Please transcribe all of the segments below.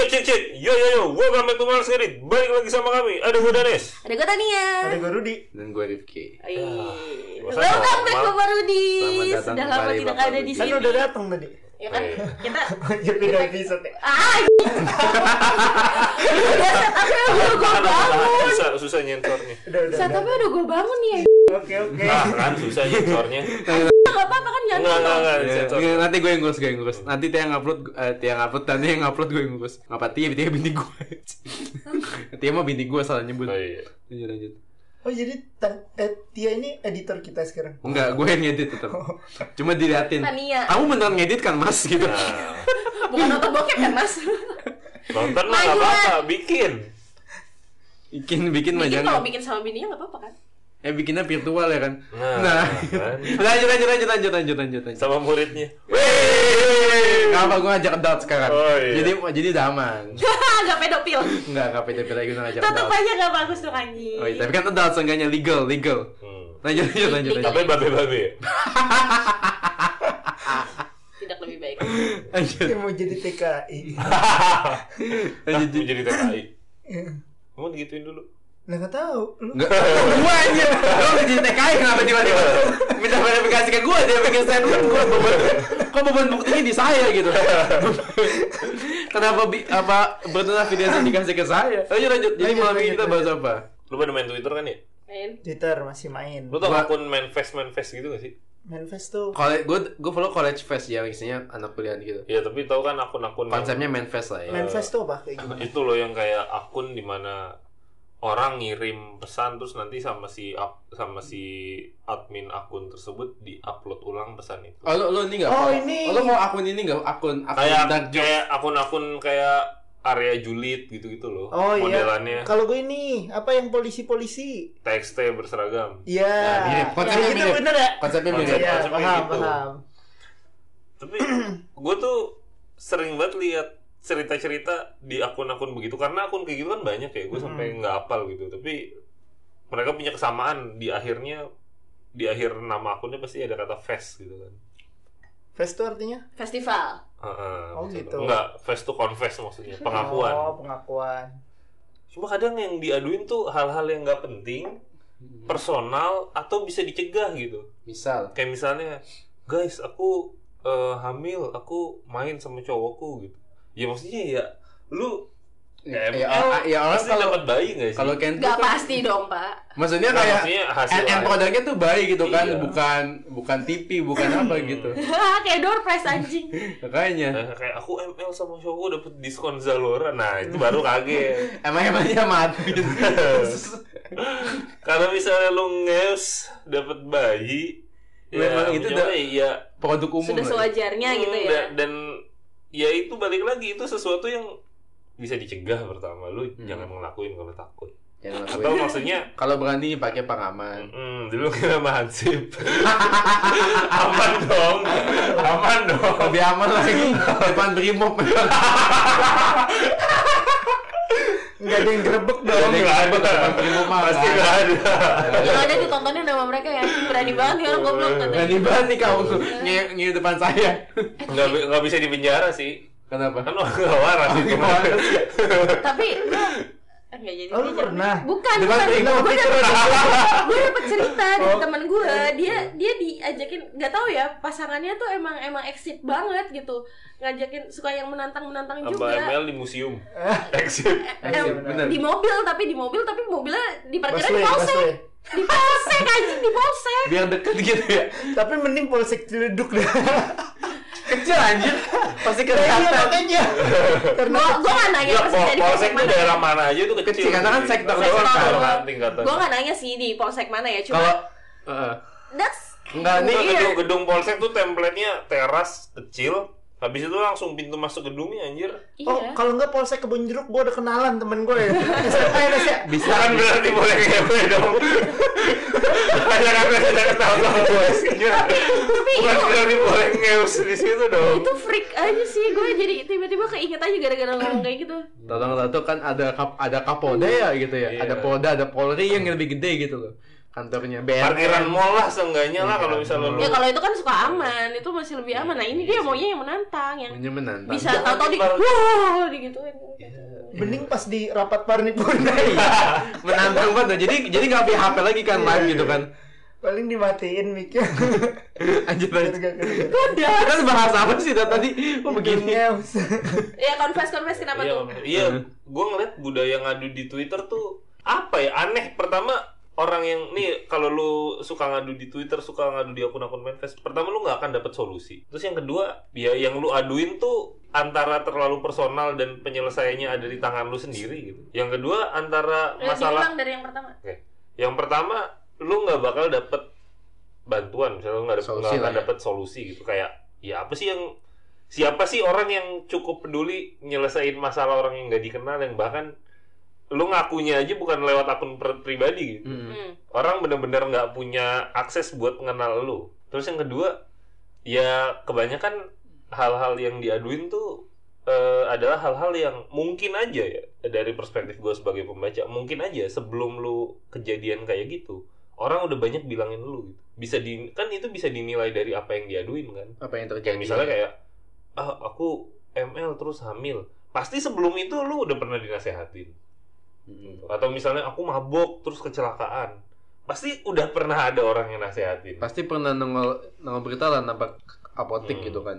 Cek cek cek. Yo yo yo. Welcome back to Mars Edit. Balik lagi sama kami. Ada gue Danes. Ada gue Tania. Ada gue Rudi. Dan gue Rifki. Ih. masa Welcome back? Bapak Rudi. Selamat datang Sudah lama tidak Bapak ada di. Kan sini. udah datang tadi. Ya kan Iya. kita Ya beda episode ya. ah ya setupnya udah gue bangun. Susah susah nyensornya. Udah udah. Setupnya udah gue bangun nih ya. Oke oke. Ah kan susah nyensornya. Gak apa-apa kan jangan Enggak enggak enggak Ya, sensor. ya, nanti gue yang ngurus, gue yang ngurus. Nanti dia yang upload, eh, dia yang upload, dan dia yang upload gue yang ngurus. Ngapa Tia, Tia binti gue. Tia mah binti gue salah nyebut. Oh iya. Lanjut, lanjut. Oh jadi tan eh, Tia ini editor kita sekarang. Enggak, gue yang ngedit tetap. Cuma diliatin. Tania. Kamu beneran ngedit kan, Mas? Gitu. Nah, Bukan nonton bokep kan mas? nonton mah enggak apa-apa, bikin. Bikin, bikin mah Bikin kalau jangan. bikin sama bininya nggak apa-apa kan? Eh, bikinnya virtual ya kan? Nah, Nah. kan. lanjut, lanjut, lanjut, lanjut, lanjut, lanjut, lanjut. Sama muridnya. Kenapa gue ngajak adult sekarang? Oh, iya. Jadi, jadi udah aman. Gak pedofil. Enggak, enggak pede-pede lagi udah ngajak Tetep adult. aja gak bagus tuh anjing. Oh iya, tapi kan adult seenggaknya legal, legal. Hmm. Lanjut, lanjut, lanjut, lanjut. Tapi babe-babe. Tidak lebih baik. Lanjut, Dia mau jadi TKI. lanjut. Aku jadi TKI. Iya. Kamu digituin dulu. Lah nggak tahu. Lu Enggak, gua aja. Lu udah jadi TKI kenapa tiba-tiba minta verifikasi ke gua dia bikin statement gua beban. Kok beban buktinya di saya gitu. kenapa bi apa video dikasih ke saya? Lanjut lanjut. Jadi malam ini kita bahas apa? Lu pada main Twitter kan ya? Main. Twitter masih main. Lu tau akun manfest manfest gitu gak sih? Manifest tuh. College, gue gue follow college fest ya isinya anak kuliah gitu. Iya, tapi tau kan akun-akun Konsepnya main fest lah ya. Manifest tuh apa kayak gimana? itu loh yang kayak akun di mana orang ngirim pesan terus nanti sama si sama si admin akun tersebut diupload ulang pesan itu Oh, lu, lu ini enggak? Oh, ini. Lu mau akun ini enggak? Akun akun kayak dark joke. kayak akun-akun kayak area julid gitu-gitu loh Oh iya. modelannya Kalau gue ini apa yang polisi-polisi? TXT berseragam Iya. Nah, mirip. Konsepnya gitu mirip. bener ya? Konsepnya Konsep- mirip. Iya, konsepnya paham, gitu. paham. tapi gue tuh sering banget lihat cerita-cerita di akun-akun begitu karena akun kayak gitu kan banyak ya gue sampai nggak hafal gitu tapi mereka punya kesamaan di akhirnya di akhir nama akunnya pasti ada kata fest gitu kan Fest tuh artinya? Heeh, Festival. Oh, maksudnya. gitu. Enggak, fest tuh confess maksudnya, pengakuan. Oh, pengakuan. Cuma kadang yang diaduin tuh hal-hal yang nggak penting, personal atau bisa dicegah gitu. Misal. Kayak misalnya, guys, aku eh, hamil, aku main sama cowokku gitu. Ya maksudnya ya, lu Ya, ya, ya, ya orang pasti kalau dapat bayi nggak sih? kalau Ken tuh Gak kan- pasti dong pak. Maksudnya Nggak, kayak maksudnya hasil end, produknya tuh baik gitu kan, Iya. bukan bukan TV, bukan apa gitu. Kayak door prize anjing. Makanya Nah, kayak aku ML sama cowokku dapet diskon Zalora, nah itu baru kaget. emang emangnya mati. Kalau misalnya lu ngeus dapet bayi, Memang itu udah- ya Produk umum. Sudah sewajarnya gitu Hmm, ya. Dan, dan ya itu balik lagi itu sesuatu yang bisa dicegah pertama. Lu jangan ngelakuin kalau takut. Jangan Atau maksudnya Kalau berani pakai pengaman. Hmm, dulu kita sama Hansip? Aman dong. Aman dong. Lebih aman lagi. Depan brimob. Enggak ada yang grebek dong. Jadi Nggak ada brimob mah. Pasti nggak gak ada. ada Yang ada ditontonin sama mereka ya. Berani banget nih orang goblok katanya. Berani banget nih kamu nge depan saya. Nggak, bi- nggak bisa dipenjara sih Kenapa? Kan gak waras itu Nggak waras. Tapi Enggak jadi. Oh, lu pernah? Bukan, bukan. Gue dapet, gue dapet cerita dari Oh. temen gue. Dia dia diajakin nggak tahu ya pasangannya tuh emang emang exit banget gitu. Ngajakin suka yang menantang menantang juga. ML di museum Exit Em, Iya, benar. Bener. di mobil tapi di mobil tapi mobilnya di parkiran di polsek. Di polsek anjing di polsek. Biar deket gitu ya. Tapi mending polsek Ciledug deh. Kecil anjir. Pasti Nah, iya kelihatan. makanya. Karena Gue gue nggak nanya Ya, dari polsek mana. daerah mana aja itu kecil Kecil, karena kan sektor doang kan. tingkatan. Gue nggak nanya sih di polsek mana ya. Cuma Kalau Heeh. that's Enggak nih. Iya. gedung, gedung polsek tuh template-nya teras kecil Habis itu langsung pintu masuk gedungnya anjir Oh, iya. kalau enggak polsek kebun jeruk gua ada kenalan temen gue ya. SMA ya, ya. Bisa Bukan berarti boleh ngewe dong Hanya karena saya kenal sama Tapi Bukan itu berarti boleh ngeus di situ dong itu freak aja sih gue jadi tiba-tiba keinget aja gara-gara ngomong kayak gitu. Tolong satu kan ada kap, ada kapolda ya gitu ya. Iya. Ada polda, ada polri yang lebih gede gitu loh. Kantornya. Parkiran mall lah seenggaknya lah kalau misalnya lu Ya kalau itu kan suka aman, itu masih lebih aman. Nah ini dia maunya yang menantang, yang Ini menantang. bisa Jangan tahu-tahu di wah digituin. Mending pas di rapat paripurna menantang banget. Jadi jadi nggak punya HP lagi kan live gitu kan. paling dimatiin mic-nya. Anjir kedengeran. Kita bahas apa sih tadi? Oh begini. Ya confess confess kenapa Iya, tuh? iya. gue ngeliat budaya ngadu di Twitter tuh apa ya aneh. Pertama orang yang nih kalau lu suka ngadu di Twitter, suka ngadu di akun-akun manifest, pertama lu nggak akan dapat solusi. Terus yang kedua, ya yang lu aduin tuh antara terlalu personal dan penyelesaiannya ada di tangan lu sendiri gitu. Yang kedua antara Ya, masalah dari yang pertama. Oke. Yang pertama, lu nggak bakal dapet bantuan, misalnya lu nggak akan ya. dapet solusi gitu. Kayak, ya apa sih yang siapa sih orang yang cukup peduli nyelesain masalah orang yang nggak dikenal yang bahkan lu ngakunya aja bukan lewat akun per- pribadi gitu. Mm. Hmm. Orang bener-bener nggak punya akses buat mengenal lu. Terus yang kedua, ya kebanyakan hal-hal yang diaduin tuh eh, adalah hal-hal yang mungkin aja ya dari perspektif gue sebagai pembaca mungkin aja sebelum lu kejadian kayak gitu orang udah banyak bilangin lu gitu bisa di kan itu bisa dinilai dari apa yang diaduin kan Apa yang terjadi? kayak misalnya kayak ah aku ML terus hamil pasti sebelum itu lu udah pernah dinasehatin Mm. atau misalnya aku mabok terus kecelakaan pasti udah pernah ada orang yang nasehatin Pasti pernah nongol nongol berita lah nampak apotik Hmm. gitu kan.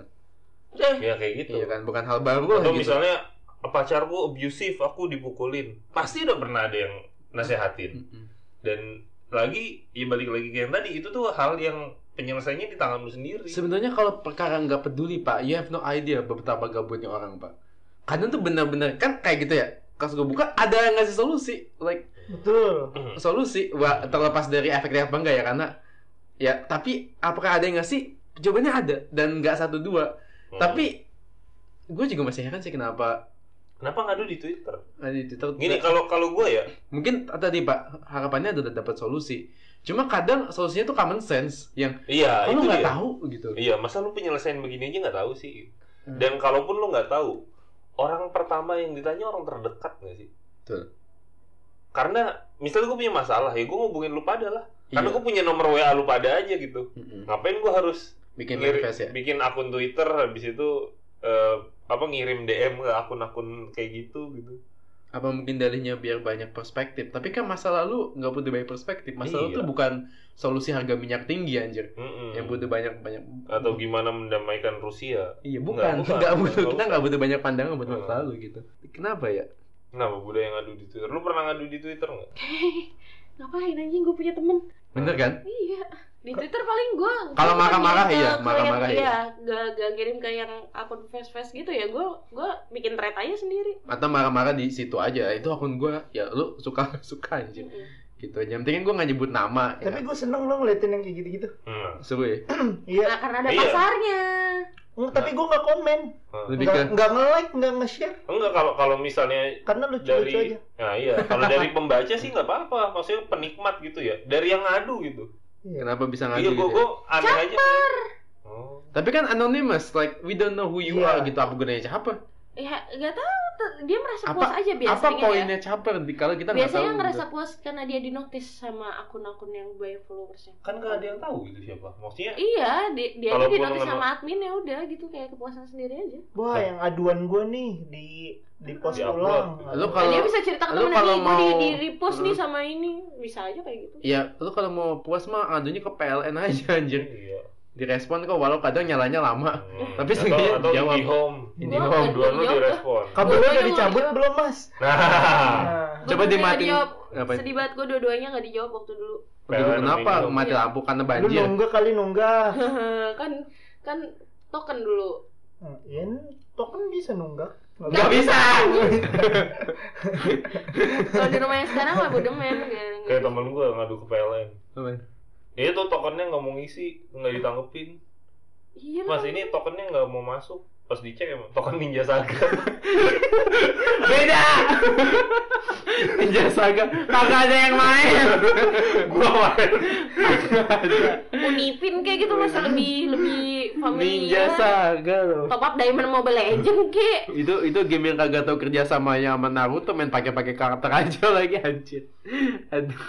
ya kayak gitu Iya kan, bukan hal baru atau gitu. misalnya pacarku abusive aku dipukulin pasti udah pernah ada yang nasehatin Mm-mm. dan lagi ya balik lagi ke yang tadi itu tuh hal yang penyelesaiannya di tangan lu sendiri Sebenarnya kalau perkara nggak peduli pak, you have no idea betapa gabutnya orang pak. Kadang tuh benar-benar kan kayak gitu ya. Pas gue buka ada yang ngasih solusi, like Betul. solusi. Wah terlepas dari efeknya apa enggak ya karena ya tapi apakah ada yang ngasih? Jawabannya ada dan nggak satu dua. Hmm. Tapi gue juga masih heran sih kenapa kenapa ngadu di Twitter ada di Twitter. gini kalau kalau gue ya mungkin tadi pak harapannya udah dapat solusi. Cuma kadang solusinya tuh common sense yang iya oh, lu itu nggak dia tahu gitu. iya masa lu penyelesaian begini aja nggak tahu sih Hmm. dan kalaupun lu nggak tahu orang pertama yang ditanya orang terdekat nggak sih Betul. karena misalnya gue punya masalah ya gue ngubungin lu pada lah karena Iya. gue punya nomor WA lu pada aja gitu Mm-mm. ngapain gue harus Bikin manifest ya. bikin akun Twitter habis itu eh, apa ngirim DM ke akun-akun kayak gitu gitu apa mungkin dalihnya biar banyak perspektif? Tapi kan masa lalu nggak butuh banyak perspektif. Masa lalu Iya. tuh bukan solusi harga minyak tinggi anjir. Mm-mm. yang butuh banyak banyak atau gimana mendamaikan Rusia? Iya Nggak, bukan. bukan. nggak butuh Nggak kita nggak butuh banyak pandangan buat masa lalu gitu. Kenapa ya? Kenapa budaya ngadu di Twitter? Lu pernah ngadu di Twitter nggak? Ngapain anjing? Gue punya temen. Bener kan? Iya Di Twitter paling gue Kalau marah-marah iya, marah-marah iya. Iya gak, gak kirim ke yang akun face-face gitu ya Gue gue bikin thread aja sendiri atau marah-marah di situ aja itu akun gua ya lu suka suka anjir Mm-mm. gitu aja yang penting gua nggak nyebut nama Tapi ya. gue seneng loh ngeliatin yang kayak gitu-gitu. Hmm. seru ya Iya. Nah karena ada Iya. pasarnya Nggak, Tapi gue nggak komen, Hmm. lebih nggak ke nggak nge-like, nggak nge-share, enggak kalau kalau misalnya karena lucu-lucu dari aja. nah iya kalau dari pembaca sih nggak apa-apa maksudnya penikmat gitu ya dari yang ngadu gitu Iya. Kenapa bisa ngadu iya gitu gue ya? gue aneh aja oh tapi kan anonymous like we don't know who you Iya. are gitu apa gunanya siapa Ya gak tahu Dia merasa Apa- puas aja biasanya apa ya poinnya caper di kalau kita nggak tahu Biasanya gitu. ngerasa puas karena dia dinotis sama akun-akun yang banyak followersnya kan nggak ada yang tahu gitu siapa maksudnya Iya, di, dia aja dinotis sama admin ya udah gitu kayak kepuasan sendiri aja. Wah, yang aduan gue nih di di post Di-upload. ulang. Lu Nah, Kalau- dia bisa cerita ke lu temennya kalau nih, gue di, mau- di repost nih Hmm. sama ini, bisa aja kayak gitu. ya lu kalau mau puas mah adunya ke PLN aja anjir iya direspon kok walau kadang nyalanya lama Hmm. Tapi atau, seenggaknya atau dijawab. IndiHome ini Gua mau nggak dua lu direspon Kabelnya udah nggak dicabut dijawab. belum, Mas? nah Nah, Coba dimatiin. Ngapain? Sedih banget gue dua-duanya gak dijawab waktu dulu. Dulu kenapa mati lampu karena lu banjir nunggak kali nunggak. kan kan token dulu. Ya, token bisa nunggak. nggak bisa Kalau di rumah yang sekarang mah bodemen. kayak temen gue ngadu ke PLN? Itu tokennya nggak mau ngisi nggak ditanggepin. Iya mas ini tokennya nggak mau masuk. Pas dicek emang token ninja saga. Beda! Ninja Saga. Kagak ada yang main. Gua main. Unipin kayak gitu masih lebih lebih Ninja familiar. Saga loh. Top up Diamond Mobile Legend ke. itu itu game yang kagak tahu kerja samanya sama Naruto main pakai pakai karakter aja lagi anjir. Aduh.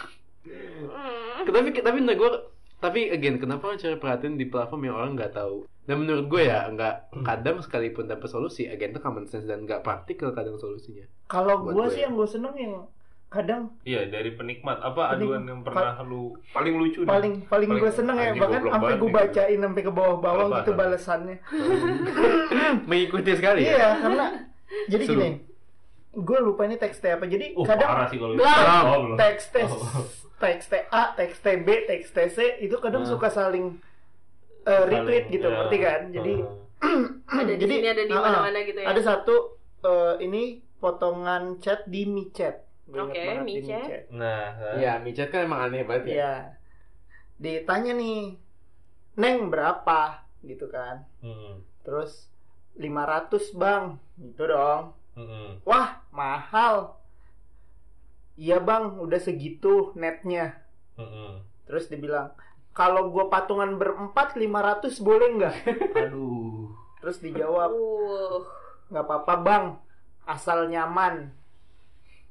Hmm. Tapi tapi menurut gue tapi again kenapa cari perhatian di platform yang orang nggak tahu dan menurut gue ya nggak kadang sekalipun dapat solusi again itu common sense dan nggak praktikal kadang solusinya Kalau gue sih ya. yang gue seneng yang kadang Iya dari penikmat apa Penik- aduan yang pernah lu paling lucu nih? paling paling, Paling- gue seneng ya bahkan sampai gue nih. bacain sampai ke bawah-bawah gitu apa? balasannya. mengikuti sekali ya Iya, karena jadi Seru. gini. Gue lupa ini teksnya apa. Jadi Uh, kadang parah sih kalau belum. teks tes Oh. Teks A, teks B, teks C itu kadang Ah. suka saling uh, retweet Saling, gitu, ya. ngerti kan? Jadi Ah. ada di jadi sini ada di mana-mana gitu ya. ada satu uh, ini potongan chat di micet. Inget Oke, di micet. nah kan? Iya, micet kan emang aneh banget ya. Iya. Ditanya nih, Neng berapa? Gitu kan. Hmm. Terus 500 bang, gitu dong. Hmm. Wah, mahal. Iya bang, udah segitu netnya. Hmm. Terus dibilang, kalau gue patungan berempat 500 boleh nggak? Aduh. Terus dijawab, Uh, nggak apa-apa bang, asal nyaman.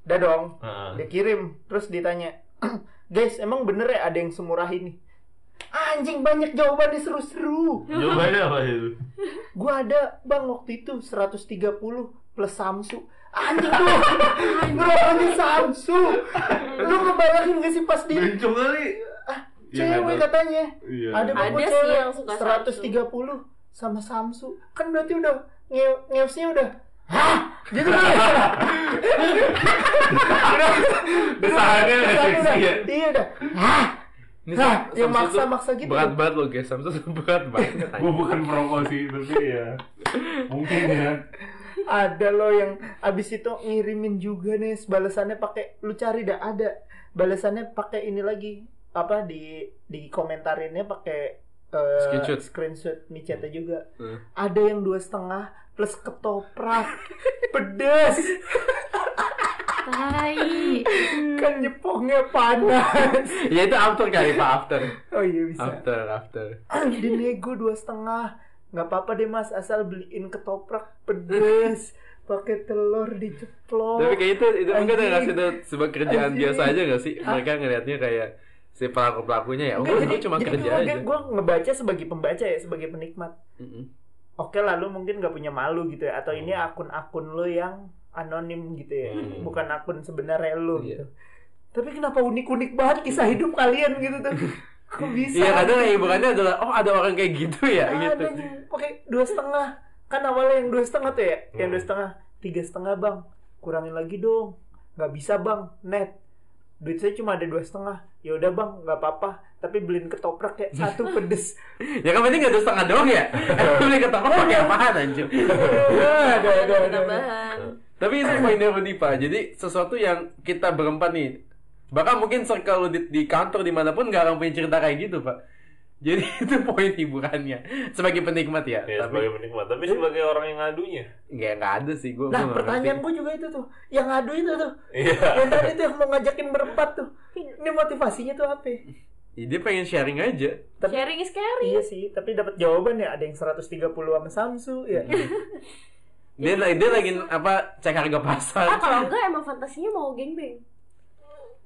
Udah dong, Ah. dia kirim. Terus ditanya, guys emang bener ya ada yang semurah ini? Anjing banyak jawabannya seru-seru. Jawabannya apa itu? Gua ada bang waktu itu 130 plus Samsu. Anjing tuh, ngerokoknya Samsu. Lu ngebayangin gak sih pas di Bencong kali. Iya, cewek katanya? Iya. Ada Ada sih cewek yang suka 130 sama Samsu. Kan berarti udah nge ngevsnya udah Hah? Gitu kan? Desahannya Udah, seksi udah. ya. Iya udah. Hah? Ini tuh maksa-maksa gitu. Berat banget loh guys, Samsung berat banget. Gue bukan promosi tapi ya mungkin ya. Ada loh yang abis itu ngirimin juga nih balasannya pakai lu cari dah ada balasannya pakai ini lagi apa di di komentarinnya pakai eh, Screenshot. screenshot micetnya juga Hmm. ada yang dua setengah plus ketoprak pedes tai. kan nyepongnya panas ya itu after kali pak after. oh iya bisa After after. dia nego dua setengah nggak apa-apa deh mas asal beliin ketoprak pedes pakai telur diceplok Tapi kayak itu itu mungkin Anjing. ngasih itu sebuah kerjaan Anjing. biasa aja gak sih? Mereka ngelihatnya kayak si pelaku pelakunya ya. Oh, gue cuma kerja aja. gue ngebaca sebagai pembaca ya sebagai penikmat Mm-mm. oke lah lu mungkin gak punya malu gitu ya atau ini akun-akun lu yang anonim gitu ya Hmm. bukan akun sebenarnya lu Iya. gitu tapi kenapa unik-unik banget kisah hidup kalian gitu tuh kok bisa Iya kadang kayak bukannya adalah oh ada orang kayak gitu ya ada gitu. yang pakai dua setengah kan awalnya yang dua setengah tuh ya yang Hmm. dua setengah tiga setengah bang kurangin lagi dong nggak bisa bang net duit saya cuma ada dua setengah ya udah bang nggak apa-apa tapi beliin ketoprak ya satu pedes Ya kan penting gak ada setengah doang ya. Beli ketoprak pakai apaan anjir. ada ada ada Tambahan. Tapi itu poinnya Pak. Jadi sesuatu yang kita berempat nih. Bahkan mungkin circle di, di kantor di mana pun gak akan punya cerita kayak gitu Pak. Jadi itu poin hiburannya sebagai penikmat ya. Ya, tapi sebagai penikmat, tapi sebagai orang yang ngadunya. nggak nggak ada sih gue. Nah, pertanyaan gue juga itu tuh. Yang ngadu itu tuh. Iya. Yang tadi tuh yang mau ngajakin berempat tuh. Ini motivasinya tuh apa? Ya, dia pengen sharing aja. Tapi, Sharing is caring. iya sih, tapi dapat jawaban ya. Ada yang 130 sama Samsu ya. Dia lagi dia lagi apa cek harga pasar. Ah kalau enggak emang fantasinya mau gengbeng.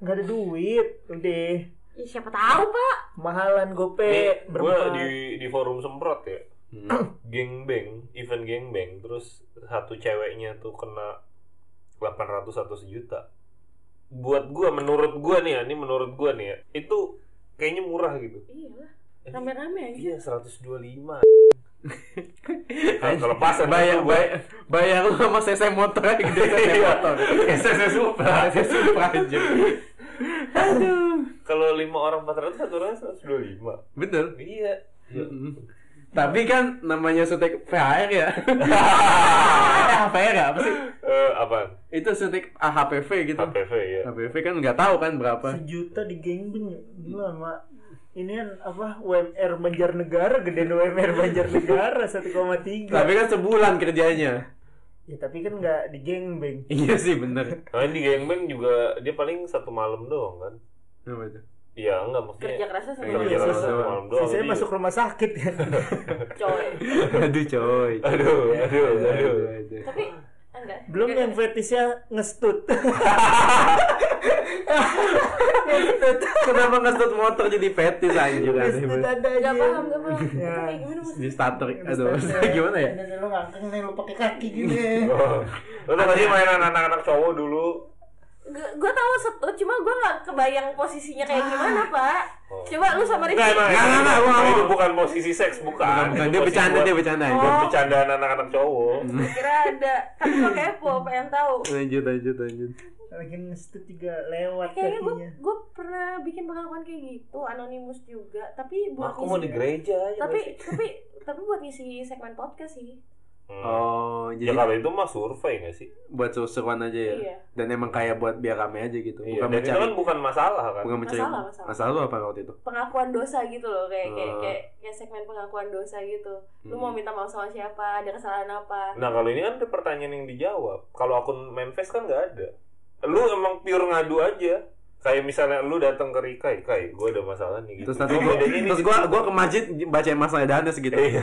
Nggak ada duit. Udah. Ya siapa tahu pak. Mahalan gope gue di di forum semprot ya. Hmm. Gengbang, event gengbang, terus satu ceweknya tuh kena 800 atau sejuta. Buat gua, menurut gua nih ya, ini menurut gua nih ya, itu kayaknya murah gitu. Iya lah. Rame-rame aja. Iya, 125. Kalau itu gua- bayar bayar lu sama CC motor aja gede CC motor. SSS Supra. CC Supra aja. Aduh. Kalau lima orang 400 satu orang 125. Bener. Iya. Mm-mm. Tapi kan namanya sutek VHR ya. eh, HPR ya apa sih? Eh, apaan? Itu sutek HPV gitu. HPV ya. HPV kan nggak tahu kan berapa. Sejuta di gengbing ya. Gila sama ini kan apa UMR Banjarnegara gedean UMR Banjarnegara 1,3 Tapi kan sebulan kerjanya. ya tapi kan nggak di gengbing Iya sih bener. Nah, di gengbang juga dia paling satu malam doang kan. Apa itu? Iya, enggak maksudnya. Kerja kerasnya satu Kerja malam kerasnya doang. satu malam doang. sisanya Jadi- masuk rumah sakit kan Coy. Aduh coy. Aduh, aduh, aduh. Tapi enggak. belum yang fetishnya ngestut Kenapa nge motor jadi fetis anjir aneh banget. Gak aja. paham, gak paham. Ya. Di starter aduh gimana ya? lu ngangkeng nih lu pakai kaki gini. Oh. Lu tau gak sih mainan anak-anak cowok dulu? Gue tau satu, cuma gue gak kebayang posisinya kayak gimana pak. Oh. Coba lu sama. Enggak, emang Nggak, nggak, nggak itu bukan posisi seks, bukan. Bukan, bukan. Dia bercanda, dia bercanda. buat Oh. bercandaan anak-anak cowok. Kira ada. Kan gue kepo, pengen tahu. Lanjut lanjut lanjut. Lagi ngestet juga lewat Kayaknya gue gue pernah bikin pengakuan kayak gitu, anonimus juga. Tapi buat Aku mau di gereja aja. tapi tapi tapi buat ngisi segmen podcast sih. Hmm. Oh, Ya jadi kalau itu mah survei gak sih? buat seru-seruan aja ya. Iya. Dan emang kayak buat biar rame aja gitu. Iya, Bukan dan itu mencari kan bukan masalah kan. bukan mencari Masalah, masalah. masalah lu apa waktu itu? Pengakuan dosa gitu loh, kayak kayak Oh. kayak, kayak segmen pengakuan dosa gitu. Lu Hmm. mau minta maaf sama siapa, ada kesalahan apa? Nah kalau ini kan ada pertanyaan yang dijawab. Kalau akun Memphis kan nggak ada. Lu emang pure ngadu aja. Kayak misalnya lu datang ke Rikai, Kai, gue ada masalah nih gitu. Terus nanti ini terus gitu. gua gua ke masjid bacain masalah Danes gitu. Iya.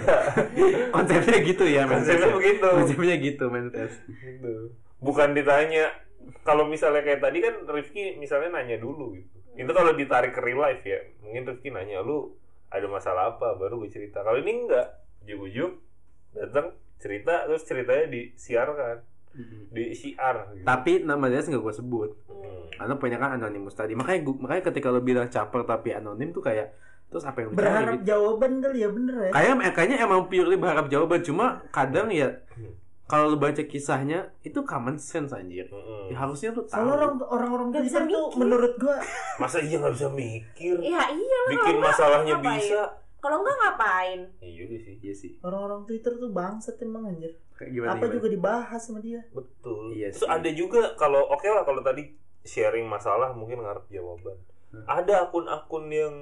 Konsepnya gitu ya. Konsepnya begitu. Konsepnya gitu, manifest. gitu. Bukan ditanya kalau misalnya kayak tadi kan Rifki misalnya nanya dulu gitu. Itu kalau ditarik ke real life ya. Mungkin Rifki nanya lu ada masalah apa baru gue cerita. Kalau ini enggak, juk-juk datang cerita terus ceritanya disiarkan di siar gitu. Tapi nama Danes nggak gua sebut. Hmm. Karena banyak kan anonimus tadi. Makanya gua, makanya ketika lu bilang caper tapi anonim tuh kayak terus apa yang Berharap gitu. jawaban kali ya bener ya. Kayak kayaknya emang purely berharap jawaban cuma kadang ya Hmm. kalau lu baca kisahnya itu common sense anjir. Mm-mm. Ya harusnya lu tahu. Soalnya orang orang-orang bisa tuh menurut gua Masa iya nggak bisa mikir? Iya iya. Bikin kalau masalahnya bisa. Kalau enggak ngapain? Iya juga sih. Iya sih. orang-orang Twitter tuh bangsat emang anjir. Kayak gimana? Apa gimana? juga dibahas sama dia. Betul. Iya Terus sih. ada juga kalau oke lah kalau tadi sharing masalah mungkin ngarep jawaban. Hmm. Ada akun-akun yang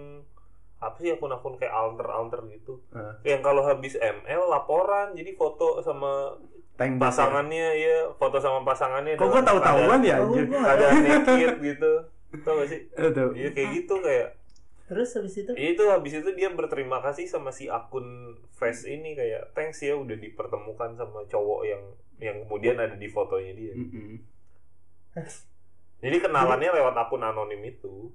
apa sih akun-akun kayak alter-alter gitu. Ah. Yang kalau habis ML laporan jadi foto sama Tank ya? pasangannya ya, foto sama pasangannya. Kok gua dalam tahu-tahuan ya anjir? Ada naked gitu. Tahu gak sih? Tahu. Iya kayak gitu kayak Terus habis itu itu habis itu dia berterima kasih sama si akun face ini kayak thanks ya udah dipertemukan sama cowok yang yang kemudian ada di fotonya dia. Mm-mm. Jadi kenalannya lewat akun anonim itu.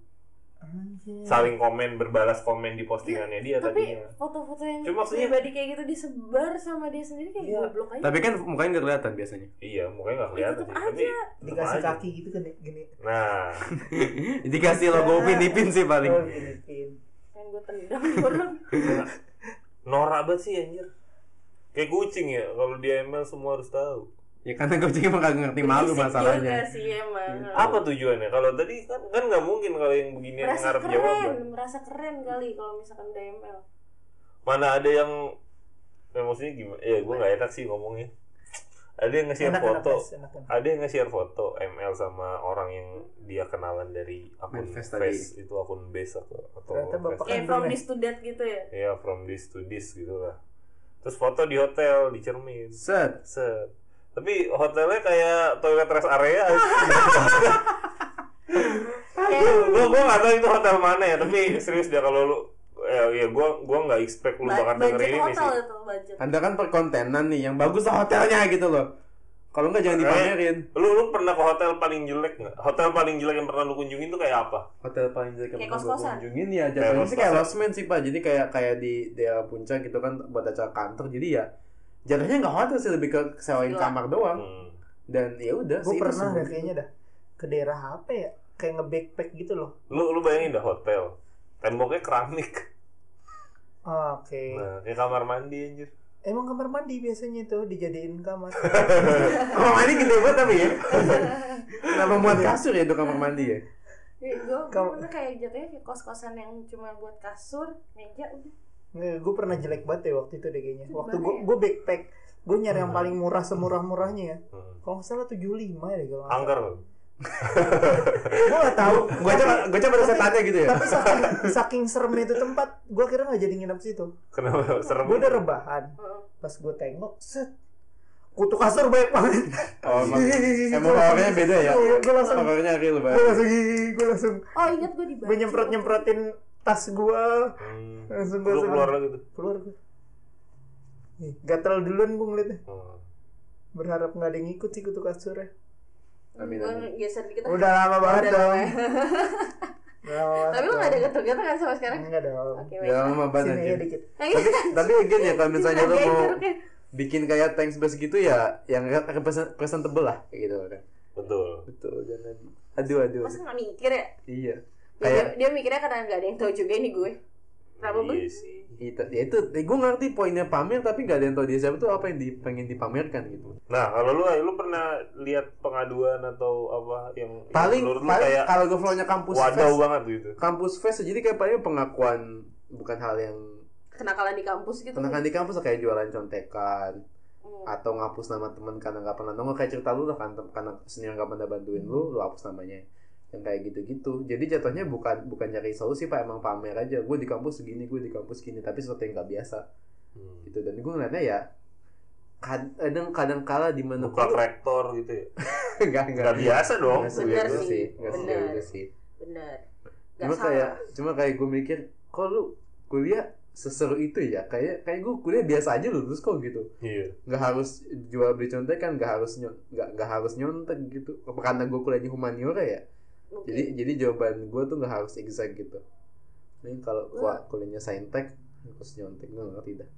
Anjir. Saling komen, berbalas komen di postingannya dia Tapi tadinya. foto-foto yang Cuma maksudnya- pribadi kayak gitu disebar sama dia sendiri kayak Iya. goblok aja. Tapi kan mukanya nggak kelihatan biasanya. Iya, mukanya nggak Ya, kelihatan. Tapi aja. tetep dikasih aja. kaki gitu kan ya, gini. Nah, Dikasih logo Filipin sih paling. Oh. Pengen gue tendang orang. norak banget sih anjir. Kayak kucing ya, kalau di ML semua harus tahu. Ya karena kucing emang kagak ngerti malu Berisik masalahnya. juga sih emang. Apa tujuannya? Kalau tadi kan kan nggak mungkin kalau yang beginian merasa ngarep keren, jawaban. merasa keren kali kalau misalkan DML. Mana ada yang ya, maksudnya gimana? Ya gue nggak enak sih ngomongnya. Ada yang nge-share foto, Mas, enak, enak. ada yang nge-share foto ML sama orang yang dia kenalan dari akun Manifest face, tadi. itu akun base atau atau Kan from this to that gitu ya. ya from this to this gitu lah terus foto di hotel di cermin Set. set tapi hotelnya kayak toilet rest area gue gue nggak tahu itu hotel mana ya tapi serius dia kalau lu ya, ya gue gue nggak expect lu ba- bakal denger ini hotel sih itu. Anda kan perkontenan nih, yang bagus lah hotelnya gitu loh. Kalau nggak jangan dipamerin. lu lu pernah ke hotel paling jelek nggak hotel paling jelek yang pernah lu kunjungin tuh kayak apa Hotel paling jelek yang Kayak pernah gua kos-kosan. kunjungin ya jatuhnya sih kayak losmen sih pak. Jadi kayak kayak di daerah puncak gitu kan buat acara kantor. Jadi ya jatuhnya nggak hotel sih lebih ke sewain Gila. kamar doang. hmm. Dan ya udah Gue sih itu pernah dah kayaknya dah ke daerah apa ya? Kayak nge-backpack gitu loh. lu lu bayangin dah hotel temboknya keramik Oh, Oke. nah kayak kamar mandi anjir Emang kamar mandi biasanya tuh dijadiin kamar. Kamar mandi gede banget tapi ya. Kenapa muat kasur ya itu kamar mandi ya? Gue Kamu- kayak jatuhnya kayak kos-kosan yang cuma buat kasur, meja udah. Gue pernah jelek banget ya waktu itu deh kayaknya. Itu Waktu gue ya? gue backpack, gue nyari yang paling murah semurah-murahnya ya. hmm. Kalau nggak salah 75 ya deh kalau angker Gue nggak tahu. Gue coba gue coba ada setannya gitu ya. Tapi saking, saking seremnya itu tempat, gue kira nggak jadi nginep situ. kenapa serem Gue udah rebahan. Pas gue tengok, set. Kutu kasur banyak banget. Oh, emang, emang horornya beda ya? Gue langsung, real gue banget. langsung, gue langsung, Oh ingat gue dibaca. gue nyemprot nyemprotin tas gue, hmm. langsung lu gue keluar lagi tuh keluar. Ih, Gatel duluan gue ngeliatnya. Hmm. Berharap nggak ada yang ngikut sih kutu kasurnya. Amin, amin. geser dikit. Udah lama banget Udah dong. ya. Tapi lu gak ada geter-geter kan sama sekarang? Enggak dong. Oke, Ya lama banget Sini anjir. aja dikit. tapi tapi again ya kalau misalnya lu Agak mau bikin kayak thanks base gitu ya yang presentable lah kayak gitu kan Betul. betul jangan aduh aduh Masa gak mikir ya? iya Dia, kayak dia mikirnya karena gak ada yang tahu juga ini gue Kenapa bang? Iya sih. itu ya itu gue ngerti poinnya pamer tapi nggak ada yang tahu dia siapa tuh apa yang di, pengen dipamerkan gitu Nah, kalau lu lu pernah lihat pengaduan atau apa yang yang paling menurut lu paling kayak kalau gue flownya kampus wadah fest banget gitu. kampus fest jadi kayak paling pengakuan bukan hal yang Kenakalan di kampus gitu kenakan di kampus kayak jualan contekan Hmm. atau ngapus nama temen karena nggak pernah nongol kayak cerita lu lah kan karena senior nggak pernah bantuin lu lu hapus namanya yang kayak gitu-gitu. Jadi jatuhnya bukan bukan cari solusi pak. Emang pamer aja. Gue di kampus segini gue di kampus gini tapi sesuatu yang nggak biasa. Hmm. gitu. Dan gue ngeliatnya ya kadang kadang kala di mana Buka rektor gitu ya. nggak Nggak. Biasa dong. Bener sih, sih. Nggak bener. sih. Bener. Gak cuma salah. kayak cuma kayak gue mikir kok lu kuliah seseru itu ya? Kayak kayak gue kuliah biasa aja lulus kok gitu. Iya. nggak harus jual beli contekan nggak harus nggak nggak harus nyontek gitu. Apa karena gue kuliahnya humaniora ya Mungkin. jadi jadi jawaban gue tuh nggak harus exact gitu. Ini kalau Gua- kuliahnya saintek harus nyontek gue nggak tidak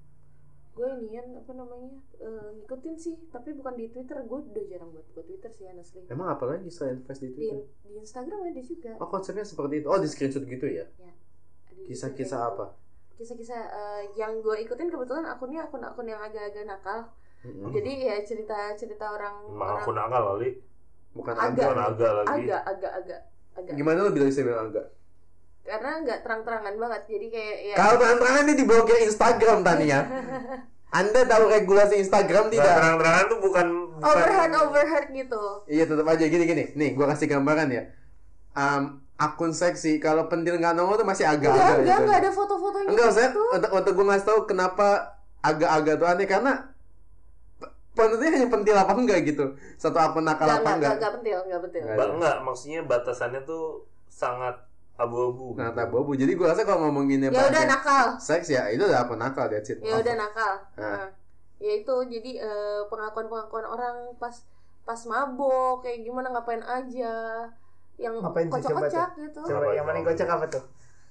gue ini apa namanya eh, ngikutin sih tapi bukan di twitter gue udah jarang buat buat twitter sih honestly. Emang apa lagi selain face di di, twitter? di instagram ada juga. Oh konsepnya seperti itu. Oh di screenshot gitu ya? Juga kisah-kisah apa? kisah-kisah eh, yang gue ikutin kebetulan akunnya akun-akun yang agak-agak nakal. Mm-mm. jadi ya cerita-cerita orang Emang orang aku nakal kali. Bukan agak. agak agak lagi. agak agak agak agak gimana lo bilang saya bilang agak karena nggak terang-terangan banget jadi kayak ya kalau terang-terangan ini diblokir Instagram Tania anda tahu regulasi Instagram Nggak tidak terang-terangan tuh bukan bukan overheard overheard gitu Iya tetap aja gini gini. Nih gua kasih gambaran ya. Am, akun seksi kalau pentil nggak nongol tuh masih enggak agak-agak. enggak gitu. enggak ada foto-fotonya Enggak saya gitu. untuk untuk gue ngasih tahu kenapa agak-agak tuh aneh karena pe- pentilnya hanya pentil apa enggak gitu. Satu akun nakal enggak apa enggak enggak. enggak pentil enggak pentil Nggak. Ba- enggak, maksudnya batasannya tuh sangat abu-abu. Nah, gitu. tabu Jadi gue rasa kalau ngomonginnya ya udah nakal seks ya itu udah akun nakal that's it. ya udah nakal Nah. Nah, ya itu jadi eh, pengakuan-pengakuan orang pas pas mabok kayak gimana ngapain aja yang kocak-kocak gitu Coba yang paling kocak apa tuh?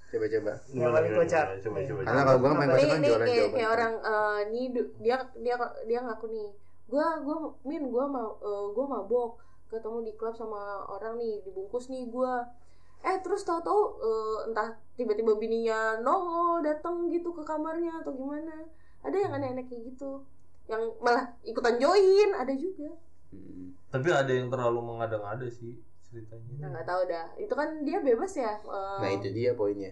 Coba-coba. Yang paling kocak. gimana? Coba, coba, Karena kalau gue main Nih, kocak kan nih jualan kayak, kayak orang eh, nih dia dia dia ngaku nih gua gua min gua mau eh, gua mabok ketemu di klub sama orang nih dibungkus nih gua eh terus tahu-tahu eh, entah tiba-tiba bininya nongol datang gitu ke kamarnya atau gimana ada yang aneh-aneh kayak gitu yang malah ikutan join ada juga Hmm. Tapi ada yang terlalu mengada-ngada sih ceritanya. nah nggak tahu dah itu kan dia bebas ya eh, Nah itu dia poinnya.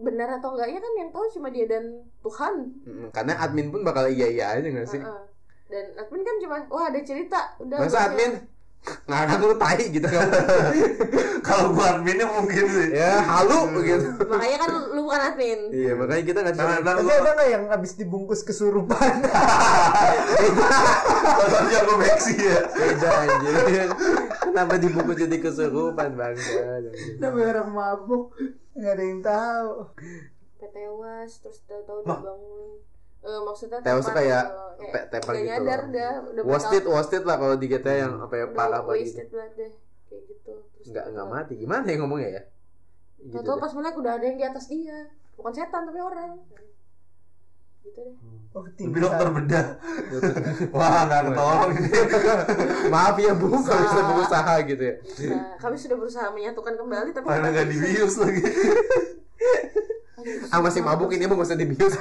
benar atau enggaknya kan yang tahu cuma dia dan Tuhan Mm, Karena admin pun bakal iya-iya aja gak sih? Heeh. Dan admin kan cuma wah ada cerita udah Masa admin ngarang lu tai gitu kan? Kalau gua adminnya mungkin sih. ya halu gitu. makanya kan lu bukan admin Iya makanya kita nggak bisa. nah, Tapi ada nggak yang habis dibungkus kesurupan? Soalnya aku beksi ya. Beda anjir. Kenapa dibungkus jadi kesurupan bangsa? Namanya orang mabuk nggak ada yang tahu. tewas terus tahu-tahu udah Eh, maksudnya Tewas tuh kayak gitu, tepar udah gitu nyadar loh. dah udah Wasted, bakal- wasted lah kalau di GTA yang apa ya parah banget gitu. wasted banget deh kayak gitu terus Nggak nggak mati. Gimana ya ngomongnya ya? Gitu deh. pas melek udah ada yang di atas dia bukan setan tapi orang gitu deh Oh, Tapi dokter bedah. Wah, nggak ketolong. Maaf ya bu, Usaha. bisa berusaha gitu ya. Nah, kami sudah berusaha menyatukan kembali tapi Mana nggak dibius lagi. Aduh, Ah masih mabuk ini emang gak usah dibius.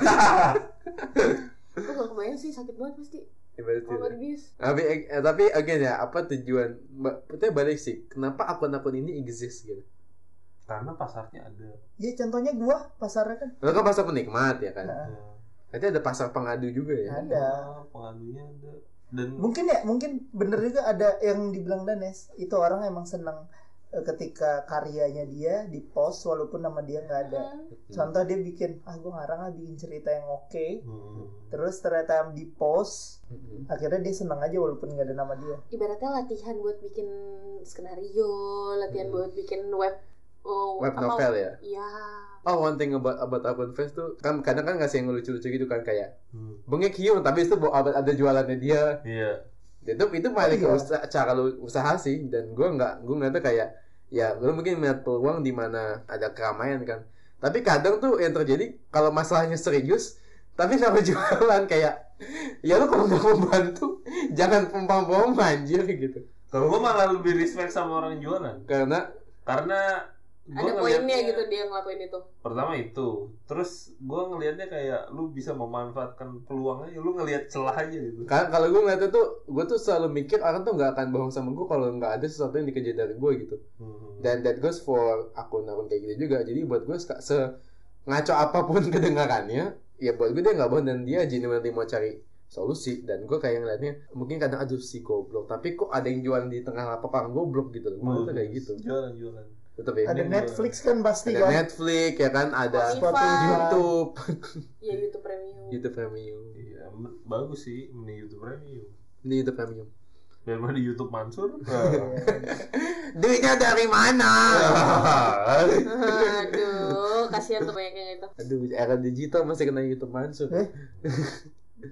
Aku gak kebayang sih sakit banget pasti dibius Tapi eh, tapi again ya apa tujuan? Betulnya balik sih. Kenapa akun-akun ini exist gitu? Karena pasarnya ada. Ya contohnya gua pasarnya kan Lo kan pasar penikmat ya kan? Nah. Nanti ada pasar pengadu juga ya. ada. Ah, pengadunya ada. Dan Mungkin ya, mungkin bener juga ada yang dibilang Danes. Itu orang emang senang eh, ketika karyanya dia di post walaupun nama dia nggak ada. Hmm. Contoh dia bikin, ah gue ngarang ah bikin cerita yang oke. Hmm. Terus ternyata di post, Mm-mm. akhirnya dia senang aja walaupun nggak ada nama dia. ibaratnya latihan buat bikin skenario latihan Hmm. buat bikin web oh, Web apa- novel ya. Iya. Oh one thing about about akun face tuh kan kadang kan ngasih yang lucu-lucu gitu kan kayak Hmm. bengek hiung tapi itu ada ada jualannya dia. Iya. Dan itu itu paling Oh, iya. usaha, cara lu usaha sih dan gue nggak gue nggak tuh kayak ya lu mungkin melihat peluang di mana ada keramaian kan tapi kadang tuh yang terjadi kalau masalahnya serius tapi sama jualan kayak ya lu kalau nggak mau bantu jangan pompang-pompang anjir gitu. Kalau gue malah lebih respect sama orang jualan. Karena karena ada poinnya gitu dia ngelakuin itu Pertama itu, terus gue ngelihatnya kayak lu bisa memanfaatkan peluangnya, lu ngelihat celah aja gitu. Kan kalau gue ngeliatnya tuh, gue tuh selalu mikir orang tuh nggak akan bohong sama gue kalau nggak ada sesuatu yang dikejar dari gue gitu. Hmm. Dan that goes for akun-akun kayak gitu juga. Jadi buat gue se se ngaco apa pun kedengarannya, ya buat gue dia nggak bohong dan dia genuinely mau cari solusi. Dan gue kayak ngeliatnya mungkin kadang aduh si goblok, tapi kok ada yang jualan di tengah lapangan goblok gitu. Gue tuh kayak gitu. Jualan jualan. Tetap ya. Ada Ini Netflix kan pasti Ada kan. Netflix ya kan, ada Spotify. YouTube, ya YouTube premium YouTube Premium, Iya, bagus sih ini YouTube Premium. di YouTube Premium. Daripada di YouTube Mansur. Duitnya dari mana? aduh kasihan tuh banyak yang itu Aduh, era digital masih kena YouTube Mansur. Eh?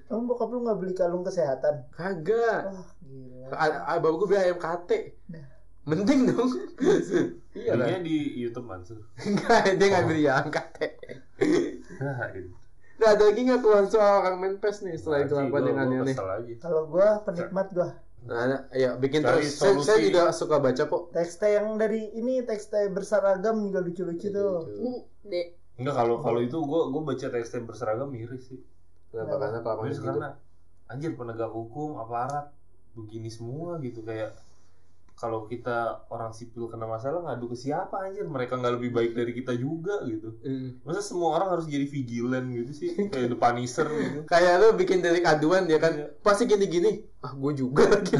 Kamu bokap lu nggak beli kalung kesehatan? Kagak. Wah, gila. A- a- bapak gue beli ayam kate. Mending dong. iya lah. Di YouTube Mansur. Enggak, dia nggak beli ayam kate. Nah, itu. Nah, ada lagi nggak keluhan soal orang main pes nih selain Nah, sih, kelakuan gua- yang gua aneh-aneh? kesel aja. Kalau gua penikmat gua. Nah, ya bikin Cari terus. Saya, solusi. saya juga suka baca kok. Teks yang dari ini teks berseragam juga lucu-lucu tuh. dek Enggak kalau kalau itu gue gue baca teks berseragam miris sih. Kenapa? Karena kelakuan gitu. karena anjir penegak hukum aparat begini semua gitu kayak kalau kita orang sipil kena masalah ngadu ke siapa anjir? Mereka nggak lebih baik dari kita juga gitu. Hmm. masa semua orang harus jadi vigilant gitu sih? Kayak the punisher gitu. Kayak lu bikin delik aduan dia kan? Iya. pasti gini-gini. Ah, gue juga. Lagi.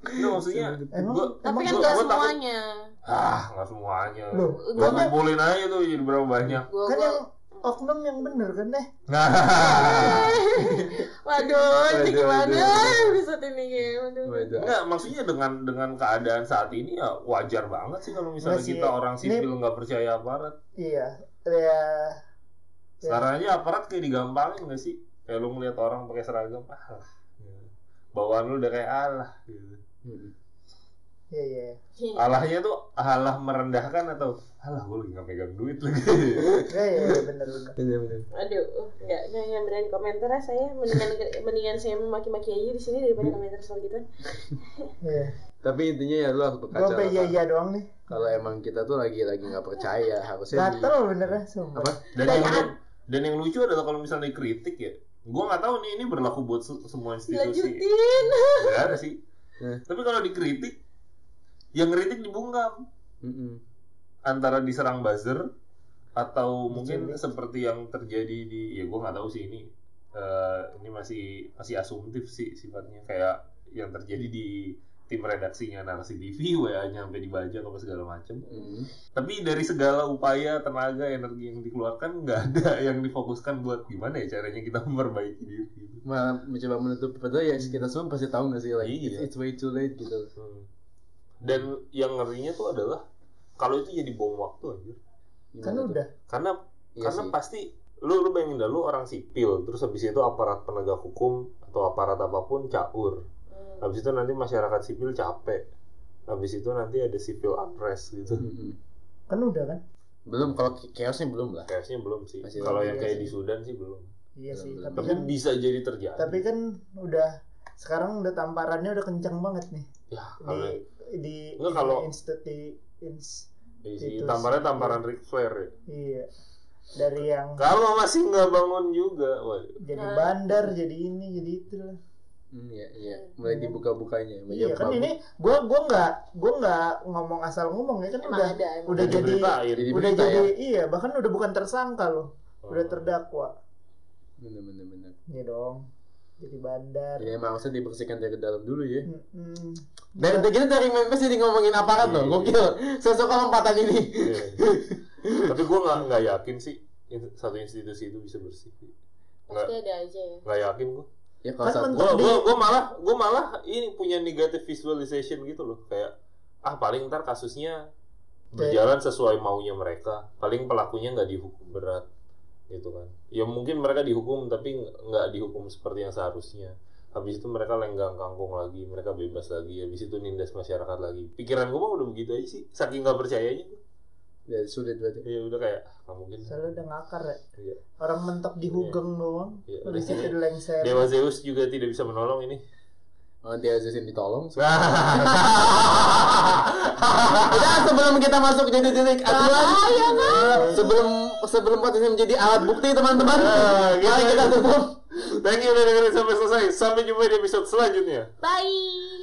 Nah, maksudnya Emang- gua, tapi kan nggak gua takut- semuanya. Ah nggak semuanya. Loh, gua kan- kumpulin aja tuh jadi berapa banyak. Gua, Kan gua yang oknum yang bener kan deh. nah waduh ini Waduh, gimana waduh. episode ini waduh Waduh. Enggak, maksudnya dengan dengan keadaan saat ini ya wajar banget sih kalau misalnya Nggak sih, kita orang ini- sipil nggak percaya aparat. Iya. Ya. Sekarang aja aparat kayak digampangin nggak sih? Kayak lu ngeliat orang pakai seragam, ah, bawaan lu udah kayak Allah. Gitu. Hmm. Iya, iya. Allahnya tuh Allah merendahkan atau Allah gue lagi nggak pegang duit lagi. Iya, iya, iya, bener bener. Bener-bener. aduh nggak nggak nggak berani komentar ah, saya mendingan mendingan saya memaki-maki aja di sini daripada komentar soal gitu Iya. Tapi intinya ya lu harus Gua berkaca. sampai iya lah, iya doang nih. Kalau emang kita tuh lagi lagi nggak percaya harusnya di- Gatel bener ya, sumpah. apa? Dan Dan yang, dan yang lucu adalah kalau misalnya dikritik ya, gue nggak tahu nih ini berlaku buat se- semua institusi. lanjutin Nggak ada sih. Tapi kalau dikritik, yang kritik dibungkam. Mm-mm. antara diserang buzzer atau mungkin seperti yang terjadi di ya gue nggak tahu sih ini eh, ini masih masih asumtif sih sifatnya kayak yang terjadi di tim redaksinya narasi TV WA-nya sampai dibajak apa segala macam Mm. tapi dari segala upaya tenaga energi yang dikeluarkan nggak ada yang difokuskan buat gimana ya caranya kita memperbaiki diri gitu. Malah mencoba menutup padahal ya kita semua pasti tahu nggak sih like Iya. it's, it's way too late gitu. Hmm. Dan yang ngerinya tuh adalah kalau itu jadi bom waktu aja Kan Gimana tuh? udah. karena Iya karena sih. pasti lu lu bayangin dah lu orang sipil terus habis itu aparat penegak hukum atau aparat apa pun caur habis itu nanti masyarakat sipil capek habis itu nanti ada civil unrest gitu Mm-mm. Kan udah kan? Belum kalau chaosnya belum lah. kayaknya belum sih Masih kalau yang ya kayak sih. di Sudan sih belum Iya sih, Belum, tapi tapi kan bisa jadi terjadi tapi kan udah sekarang udah tamparannya udah kencang banget nih ya kalau di di Enggak, kalau- institusi ins, isi itu tamparan tamparan Ric Flair ya iya dari yang kalau masih nggak bangun juga waduh jadi bandar jadi ini jadi itu lah Hmm, iya, iya. Mulai dibuka-bukanya. iya kan Bapak- ini gua gua nggak gua nggak ngomong asal ngomong ya kan emang udah ada emang udah ada. jadi-. Jadi udah berita jadi ya? iya bahkan udah bukan tersangka loh udah Hmm. terdakwa Bener, bener, bener. iya dong jadi bandar Ya harusnya dibersihkan dari dalam dulu ya. Mm-mm. Dan kita dari Memphis jadi ngomongin aparat loh, Iya. gokil. Sosok lompatan ini. Iya. tapi gue nggak nggak yakin sih satu institusi itu bisa bersih pasti ada aja ya nggak yakin gue Ya kalau Kan gue gue malah gue malah ini punya negative visualization gitu loh kayak ah paling ntar kasusnya berjalan sesuai maunya mereka paling pelakunya nggak dihukum berat gitu kan ya mungkin mereka dihukum tapi ng- nggak dihukum seperti yang seharusnya habis itu mereka lenggang kangkung lagi mereka bebas lagi habis itu nindas masyarakat lagi pikiran gue mah udah begitu aja sih saking nggak percayanya Ya sulit berarti. ya udah kayak ah, nggak mungkin Soalnya udah ngakar ya. Iya. Orang mentok di hugeng doang. Iya, Habis udah. itu dilengser. Dewa Zeus juga tidak bisa menolong ini Oh, dia Zeus yang ditolong. Nah, Udah sebelum kita masuk jadi titik aturan, sebelum sebelum podcast ini menjadi alat bukti teman-teman, mari kita tutup. Thank you udah dengerin sampai selesai sampai jumpa di episode selanjutnya Bye.